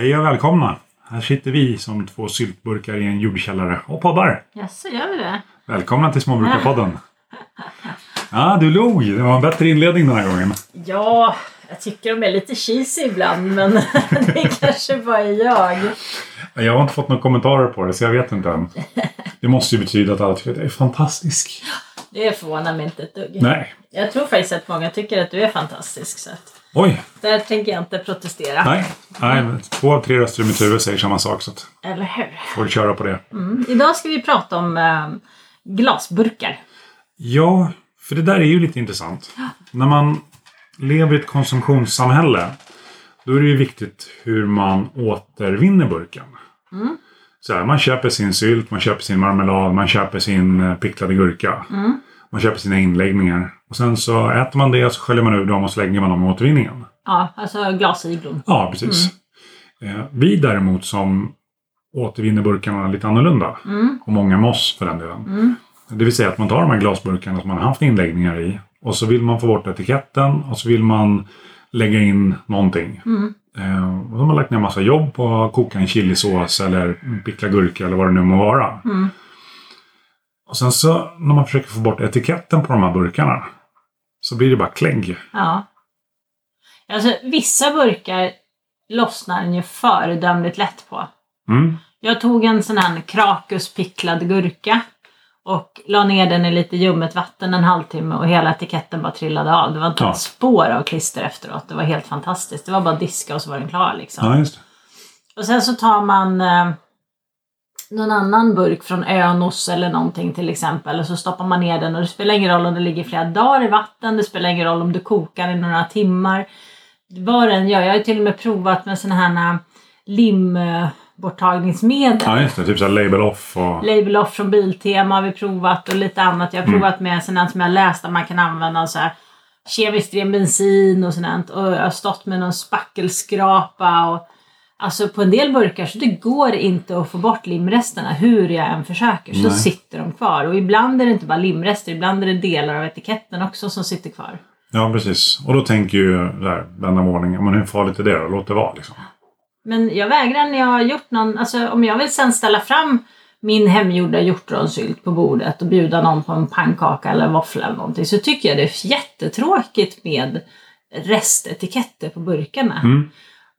Hej och välkomna! Här sitter vi som två syltburkar i en jordkällare och poddar. Jaså, gör vi det? Välkomna till Småbrukarpodden! Ja, du log! Det var en bättre inledning den här gången. Ja, jag tycker de är lite cheesy ibland men det kanske bara är jag. Jag har inte fått några kommentarer på det så jag vet inte än. Det måste ju betyda att alla tycker att jag är fantastisk. Det förvånar mig inte ett dugg. Nej. Jag tror faktiskt att många tycker att du är fantastisk. Så att Oj! där tänker jag inte protestera. Nej. Nej, två av tre röster i mitt huvud säger samma sak så Eller hur? får du köra på det. Mm. Idag ska vi prata om eh, glasburkar. Ja, för det där är ju lite intressant. När man lever i ett konsumtionssamhälle då är det ju viktigt hur man återvinner burken. Så här, man köper sin sylt, man köper sin marmelad, man köper sin eh, picklade gurka. Man köper sina inläggningar. Och sen så äter man det, så sköljer man ur dem och så lägger man dem i återvinningen. Ja, alltså glasiglon. Ja, precis. Eh, vi däremot som återvinner burkarna lite annorlunda. Och många med oss för den delen. Det vill säga att man tar de här glasburkarna som man har haft inläggningar i. Och så vill man få bort etiketten och så vill man lägga in någonting. Eh, och de har lagt ner massa jobb på att koka en chilisås eller pickla gurka eller vad det nu må vara. Och sen så när man försöker få bort etiketten på de här burkarna. Så blir det bara klägg. Ja. Alltså vissa burkar lossnar den ju föredömligt lätt på. Mm. Jag tog en sån här krakus picklad gurka och la ner den i lite ljummet vatten en halvtimme och hela etiketten bara trillade av. Det var inte Ja. ett spår av klister efteråt. Det var helt fantastiskt. Det var bara att diska och så var den klar liksom. Ja, just det. Och sen så tar man eh, någon annan burk från Önos eller någonting till exempel och så stoppar man ner den och det spelar ingen roll om det ligger flera dagar i vatten, det spelar ingen roll om du kokar i några timmar. Vad den gör, jag har ju till och med provat med sådana här limborttagningsmedel. Ja, just det. Typ såhär label off och... Label off från Biltema har vi provat och lite annat. Jag har Mm. provat med sådant som jag läst att man kan använda så här kemiskt ren bensin och sådant. Och jag har stått med någon spackelskrapa och Alltså på en del burkar så det går inte att få bort limresterna hur jag än försöker. Så Nej. sitter de kvar. Och ibland är det inte bara limrester, ibland är det delar av etiketten också som sitter kvar. Ja, precis. Och då tänker ju där, vän av ordning, men hur farligt är det då? Låt det vara liksom. Men jag vägrar när jag har gjort någon, alltså om jag vill sen ställa fram min hemgjorda hjortronsylt på bordet och bjuda någon på en pannkaka eller våffla eller någonting så tycker jag det är jättetråkigt med restetiketter på burkarna. Mm.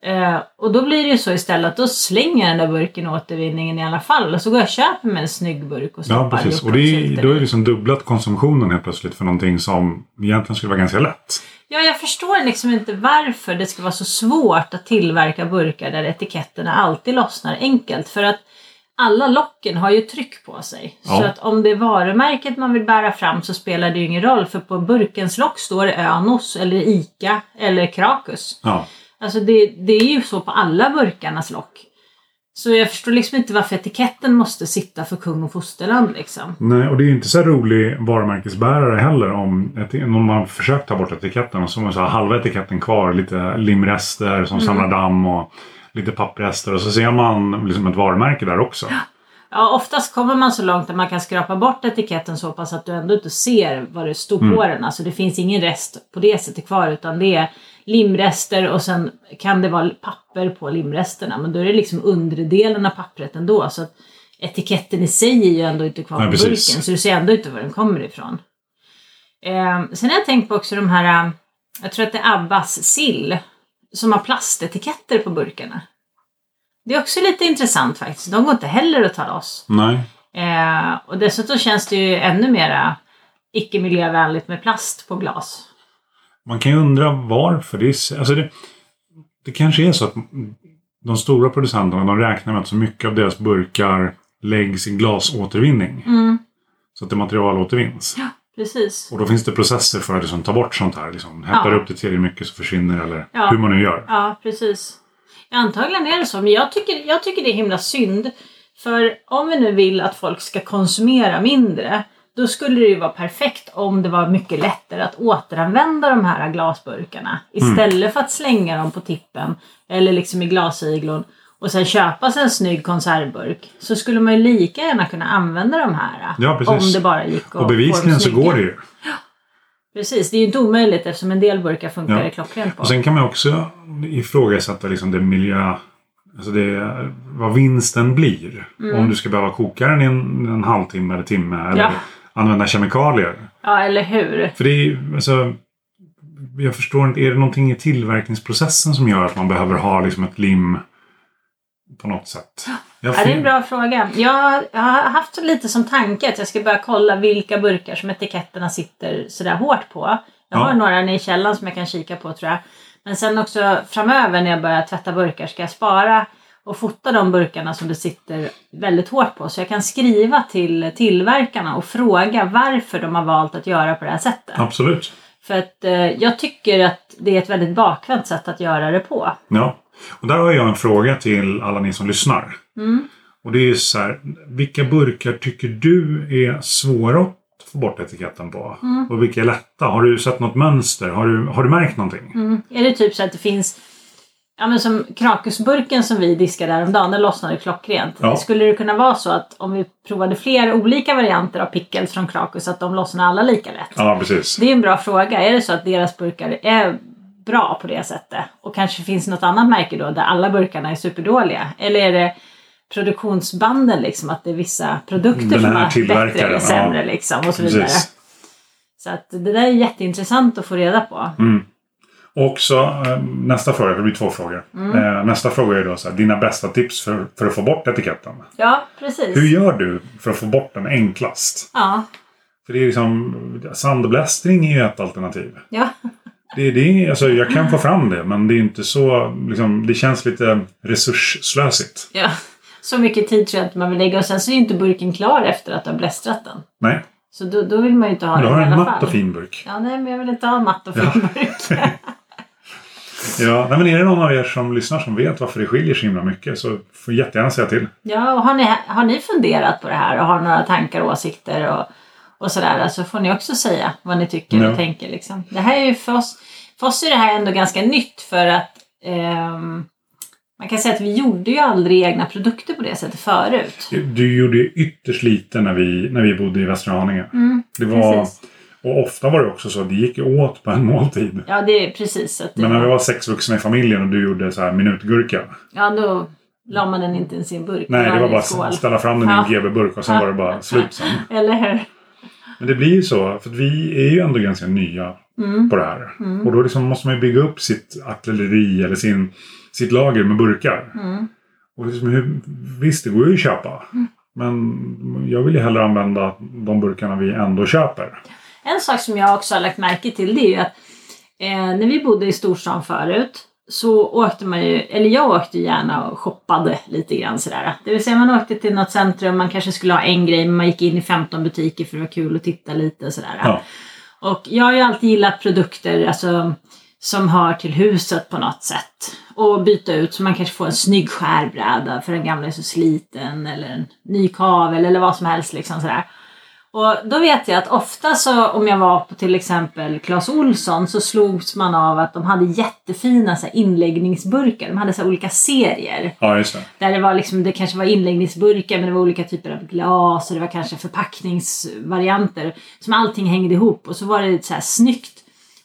Eh, och då blir det ju så istället att då slänger jag den där burken i återvinningen i alla fall och så går jag och köper mig en snygg burk och Ja, stoppar precis. Och det är, då är det liksom dubblat konsumtionen helt plötsligt för någonting som egentligen skulle vara ganska lätt. Ja, jag förstår liksom inte varför det ska vara så svårt att tillverka burkar där etiketterna alltid lossnar enkelt. För att alla locken har ju tryck på sig. Ja. Så att om det är varumärket man vill bära fram så spelar det ju ingen roll. För på burkens lock står det Önos eller ICA eller Krakus. Ja. Alltså det, det är ju så på alla burkarnas lock. Så jag förstår liksom inte varför etiketten måste sitta för kung och fosterland liksom. Nej, och det är ju inte så rolig varumärkesbärare heller om, ett, om man försökt ta bort etiketten och så har man halva etiketten kvar. Lite limrester som samlar damm och lite papprester och så ser man liksom ett varumärke där också. Ja, oftast kommer man så långt att man kan skrapa bort etiketten så pass att du ändå inte ser vad det står på den. Alltså det finns ingen rest på det sättet kvar utan det är limrester och sen kan det vara papper på limresterna. Men då är det liksom undre delen av pappret ändå. Så att etiketten i sig är ju ändå inte kvar på precis. burken. Så du ser ändå inte var den kommer ifrån. Eh, sen har jag tänkt på också de här, jag tror att det är Abbas sill. Som har plastetiketter på burkarna. Det är också lite intressant faktiskt. De går inte heller att ta loss. Nej. Eh, och dessutom känns det ju ännu mera icke-miljövänligt med plast på glas. Man kan ju undra varför. Det, är, alltså det, det kanske är så att de stora producenterna de räknar med att så mycket av deras burkar läggs i glasåtervinning. Mm, Så att det materialåtervinns. precis. Och då finns det processer för att liksom ta bort sånt här. Liksom. Hettar Ja. upp det tillräckligt mycket så försvinner det, eller Ja. hur man nu gör. Ja, precis. Ja, antagligen är det så. Men jag tycker, jag tycker det är himla synd. För om vi nu vill att folk ska konsumera mindre. Då skulle det ju vara perfekt om det var mycket lättare att återanvända de här glasburkarna. Istället för att slänga dem på tippen. Eller liksom i glasiglon. Och sen köpa sig en snygg konservburk. Så skulle man ju lika gärna kunna använda de här. Ja, precis. Om det bara gick att Och bevisligen så går det ju. Precis, det är ju inte omöjligt eftersom en del burkar funkar Ja. klockrent på. Och sen kan man också ifrågasätta liksom det miljö, Alltså det vad vinsten blir. Om du ska behöva koka den i en, en halvtimme eller timme. Eller Ja. Använda kemikalier. Ja, eller hur? För det är alltså, jag förstår inte, är det någonting i tillverkningsprocessen som gör att man behöver ha liksom ett lim på något sätt? Ja, det är en bra fråga. Jag, jag har haft lite som tanke att jag ska börja kolla vilka burkar som etiketterna sitter sådär hårt på. Jag Ja. har några nere i källaren som jag kan kika på tror jag. Men sen också framöver när jag börjar tvätta burkar ska jag spara och fota de burkarna som det sitter väldigt hårt på. Så jag kan skriva till tillverkarna och fråga varför de har valt att göra på det här sättet. Absolut. För att eh, jag tycker att det är ett väldigt bakvänt sätt att göra det på. Ja. Och där har jag en fråga till alla ni som lyssnar. Mm. Och det är så här, vilka burkar tycker du är svåra att få bort etiketten på? Mm. Och vilka är lätta? Har du sett något mönster? Har du, har du märkt någonting? Mm. Är det typ så att det finns Ja men som krakusburken som vi diskade häromdagen, den lossnade klockrent. Ja. Skulle det kunna vara så att om vi provade fler olika varianter av pickles från Krakus att de lossnar alla lika lätt? Ja, precis. Det är en bra fråga. Är det så att deras burkar är bra på det sättet? Och kanske finns något annat märke då där alla burkarna är superdåliga? Eller är det produktionsbanden liksom att det är vissa produkter som är bättre eller sämre ja. liksom och så vidare. Precis. Så att det där är jätteintressant att få reda på. Mm. Och så eh, nästa fråga, det blir två frågor. Mm. Eh, nästa fråga är då så här, dina bästa tips för, för att få bort etiketten. Ja, precis. Hur gör du för att få bort den enklast? Ja, För det är liksom, sandblästring är ju ett alternativ. ja. Det, det alltså, jag kan få fram det men det är inte så, liksom, det känns lite resursslösigt. Ja, så mycket tid tror jag inte man vill lägga och sen så är ju inte burken klar efter att du har blästrat den. Nej, Så då, då vill man ju inte ha du den har i en alla matt fall. och fin burk. Ja, nej, men jag vill inte ha matt och fin burk. Ja, nej, men är det någon av er som lyssnar som vet varför det skiljer så himla mycket så får jättegärna säga till. ja, och har ni, har ni funderat på det här och har några tankar och åsikter och, och sådär så får ni också säga vad ni tycker Ja. och tänker. Liksom. Det här är ju för oss, för oss är det här ändå ganska nytt för att ehm, man kan säga att vi gjorde ju aldrig egna produkter på det sättet förut. Du gjorde ju ytterst lite när vi, när vi bodde i Västra Haninge. Mm, Det var, precis. Och ofta var det också så att det gick åt på en måltid. Ja, det är precis. Att det, Men när vi var sex vuxna i familjen och du gjorde så här minutgurka. Ja, då la man den inte i sin burk. Nej, det var bara skål. att ställa fram den i Ja. en GB-burk och sen var det bara slut sen. Eller hur? Men det blir ju så, för vi är ju ändå ganska nya Mm. på det här. Och då liksom måste man ju bygga upp sitt artilleri eller sin, sitt lager med burkar. Mm. Och liksom hur, visst, det går ju att köpa. Men jag vill ju hellre använda de burkarna vi ändå köper. En sak som jag också har lagt märke till det är ju att eh, när vi bodde i storstan förut så åkte man ju, eller jag åkte gärna och shoppade lite grann sådär. Det vill säga man åkte till något centrum, man kanske skulle ha en grej men man gick in i 15 butiker för det var kul att titta lite sådär. Ja. Och jag har ju alltid gillat produkter alltså, som hör till huset på något sätt. Och byta ut så man kanske får en snygg skärbräda för den gamla är så sliten eller en ny kavel eller vad som helst liksom sådär. Och då vet jag att ofta så om jag var på till exempel Clas Olsson så slogs man av att de hade jättefina så här, inläggningsburkar. De hade så här, olika serier. Ja, just det. Där det var liksom, det kanske var inläggningsburkar men det var olika typer av glas och det var kanske förpackningsvarianter. Som allting hängde ihop och så var det så här snyggt.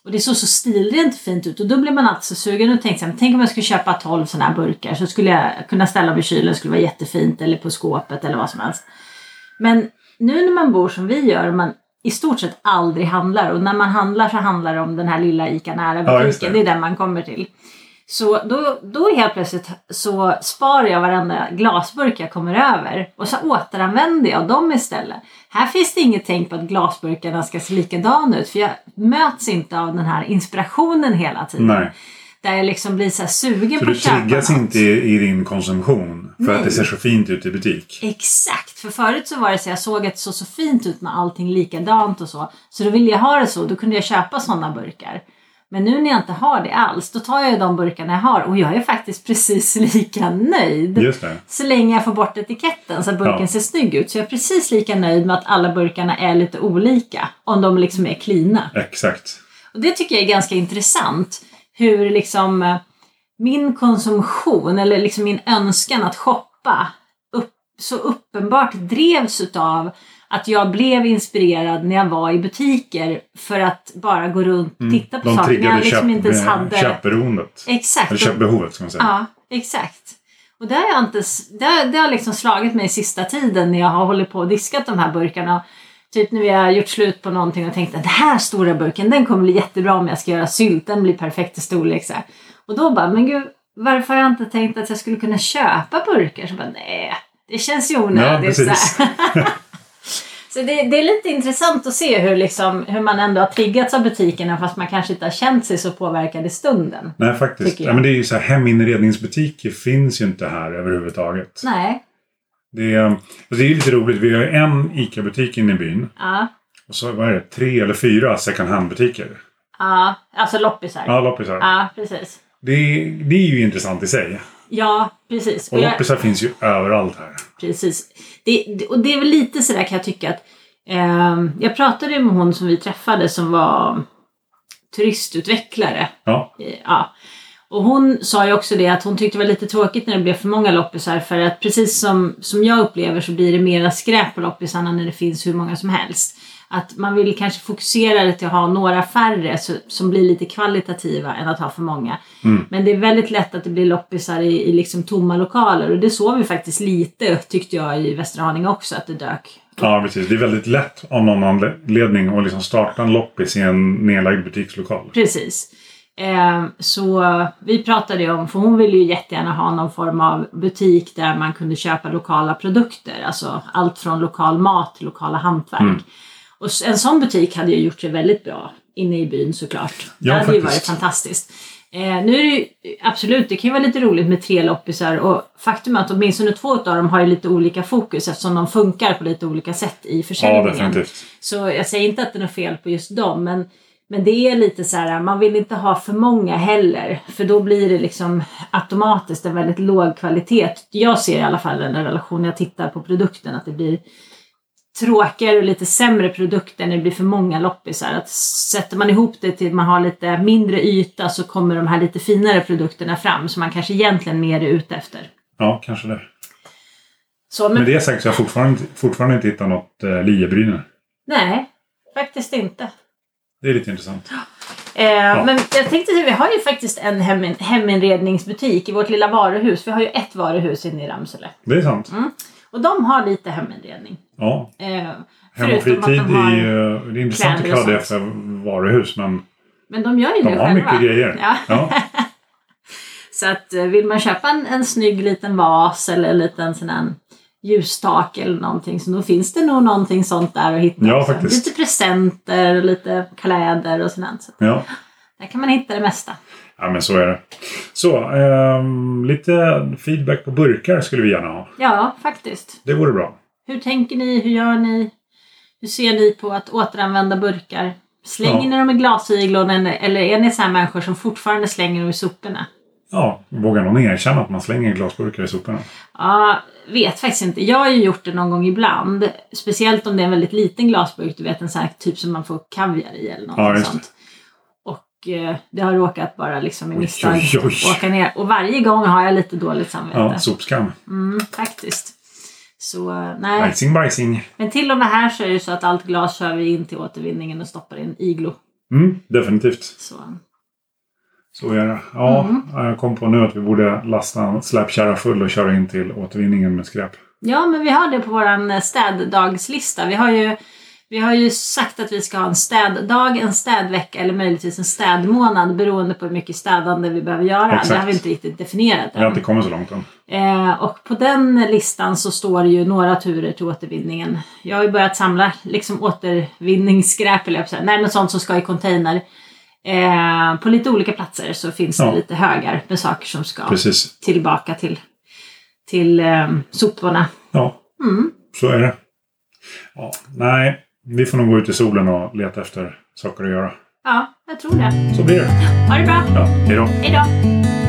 Och det såg så stilrent och fint ut och då blev man alltid så sugen och tänkte så här, tänk om jag skulle köpa 12 sådana här burkar så skulle jag kunna ställa dem i kylen, det skulle vara jättefint eller på skåpet eller vad som helst. Men nu när man bor som vi gör man i stort sett aldrig handlar och när man handlar så handlar det om den här lilla ICA nära Ja, butiken. det. det. är den man kommer till. Så då, då helt plötsligt så sparar jag varenda glasburk jag kommer över och så återanvänder jag dem istället. Här finns det inget tänk på att glasburkarna ska se likadana ut för jag möts inte av den här inspirationen hela tiden. Nej. Där jag liksom blir så sugen Så på du att köpa triggas något. inte i, i din konsumtion för Nej. att det ser så fint ut i butik. Exakt, för förut så var det så jag såg att det såg så fint ut med allting likadant och så. Så då ville jag ha det så, då kunde jag köpa sådana burkar. Men nu när jag inte har det alls, då tar jag de burkarna jag har och jag är faktiskt precis lika nöjd. Just det. Så länge jag får bort etiketten så att burken Ja. ser snygg ut. Så jag är precis lika nöjd med att alla burkarna är lite olika. Om de liksom är klina. Exakt. Och det tycker jag är ganska intressant. Hur liksom eh, min konsumtion eller liksom min önskan att shoppa upp, så uppenbart drevs utav att jag blev inspirerad när jag var i butiker för att bara gå runt och titta på Mm. De saker. när triggade liksom köp, inte ens hade... köpberoendet. Exakt. Eller köpbehovet ska man säga. Ja, exakt. Och det har, jag inte, det, har, det har liksom slagit mig sista tiden när jag har hållit på och diskat de här burkarna. Typ när vi har gjort slut på någonting och tänkt att den här stora burken den kommer bli jättebra om jag ska göra sylt. Den blir perfekt i storlek. Så här. Och då bara, men gud, varför har jag inte tänkt att jag skulle kunna köpa burkar? Så bara, nej, det känns ju Ja, onödigt. så här. precis. Så det, det är lite intressant att se hur, liksom, hur man ändå har triggats av butikerna fast man kanske inte har känt sig så påverkad i stunden. Nej, faktiskt. Ja, men det är ju så här, heminredningsbutiker finns ju inte här överhuvudtaget. Nej. Det är, alltså det är lite roligt. Vi har ju en ICA-butik inne i byn. Ja. Och så vad är det, tre eller fyra second hand-butiker. Ja, alltså loppisar. Ja, loppisar. Ja, precis. Det, är- det är ju intressant i sig. Ja, precis. Och Och jag, loppisar finns ju överallt här. precis. Det, och det är väl lite sådär kan jag tycka att ehm, jag pratade ju med hon som vi träffade som var turistutvecklare. Ja, Eh, Ja. Och hon sa ju också det att hon tyckte det var lite tråkigt när det blev för många loppisar för att precis som, som jag upplever så blir det mera skräp på loppisarna när det finns hur många som helst. Att man vill kanske fokusera det till att ha några färre så, som blir lite kvalitativa än att ha för många. Men det är väldigt lätt att det blir loppisar i, i liksom tomma lokaler och det såg vi faktiskt lite tyckte jag i Västra Haninge också att det dök. ja precis. Det är väldigt lätt av någon anledning att liksom starta en loppis i en nedlagd butikslokal. Precis. Eh, så vi pratade ju om, för hon ville ju jättegärna ha någon form av butik där man kunde köpa lokala produkter. Alltså allt från lokal mat till lokala hantverk. Mm. Och en sån butik hade ju gjort sig väldigt bra inne i byn såklart. Ja, det hade ju varit faktiskt. fantastiskt. Eh, nu är det ju absolut, det kan ju vara lite roligt med tre loppisar och faktum är att åtminstone två av dem har ju lite olika fokus eftersom de funkar på lite olika sätt i Ja, försäljningen. definitivt. Så jag säger inte att det är fel på just dem, men, men det är lite så här, man vill inte ha för många heller, för då blir det liksom automatiskt en väldigt låg kvalitet. Jag ser i alla fall en relation när jag tittar på produkten, att det blir tråkigare och lite sämre produkter när det blir för många loppisar. Att sätter man ihop det till att man har lite mindre yta så kommer de här lite finare produkterna fram som man kanske egentligen mer är ute efter. Ja, kanske det. Så, men, Med det sagt så har jag fortfarande, fortfarande inte hittat något eh, liebryne. nej, faktiskt inte. Det är lite intressant. Eh, Men jag tänkte att vi har ju faktiskt en hem, heminredningsbutik i vårt lilla varuhus. Vi har ju ett varuhus inne i Ramsele. Det är sant. Mm. Och de har lite heminredning. Ja. Eh, Hem och fritid de är har, ju... Det är intressant att kalla det för varuhus, men Men de gör ju de det har själva. mycket grejer. Ja. Ja. Så att eh, vill man köpa en, en snygg liten vas eller en liten sån här ljustak eller någonting så då finns det nog någonting sånt där att hitta. Ja, faktiskt. Lite presenter och lite kläder och sånt. Så ja. där kan man hitta det mesta. Ja, men så är det. Så, ehm, lite feedback på burkar skulle vi gärna ha. Ja, faktiskt. Det vore bra. Hur tänker ni? Hur gör ni? Hur ser ni på att återanvända burkar? Slänger Ja. ni dem i glasigloon eller eller är ni så här människor som fortfarande slänger dem i soporna? Ja, vågar någon erkänna att man slänger glasburkar i soporna? Ja, vet faktiskt inte. Jag har ju gjort det någon gång ibland. Speciellt om det är en väldigt liten glasburk. Du vet en sån här typ som man får kaviar i eller något Ja, sånt. Och eh, det har råkat bara liksom i misstag åka ner. Och varje gång har jag lite dåligt samvete. Ja, sopskam. Mm, faktiskt. Så eh, nej. Bajsing, bajsing. Men till och med här så är det så att allt glas kör vi in till återvinningen och stoppar i en iglo. Mm, definitivt. Så. Så är det. Ja, Mm. jag kom på nu att vi borde lasta en släpkärra full och köra in till återvinningen med skräp. Ja, men vi har det på vår städdagslista. Vi har, ju, vi har ju sagt att vi ska ha en städdag, en städvecka eller möjligtvis en städmånad beroende på hur mycket städande vi behöver göra. Exakt. Det har vi inte riktigt definierat Jag har än. inte kommit så långt än. Eh, och på den listan så står det ju några turer till återvinningen. Jag har ju börjat samla liksom återvinningsskräp, eller jag. Nej men sånt som ska i container. Eh, på lite olika platser så finns det Ja. lite högar med saker som ska Precis. tillbaka till, till eh, soporna. Ja, Mm. så är det. Ja, nej, vi får nog gå ut i solen och leta efter saker att göra. Ja, jag tror det. Så blir det. Ha det bra. Ja, hejdå. Hej då!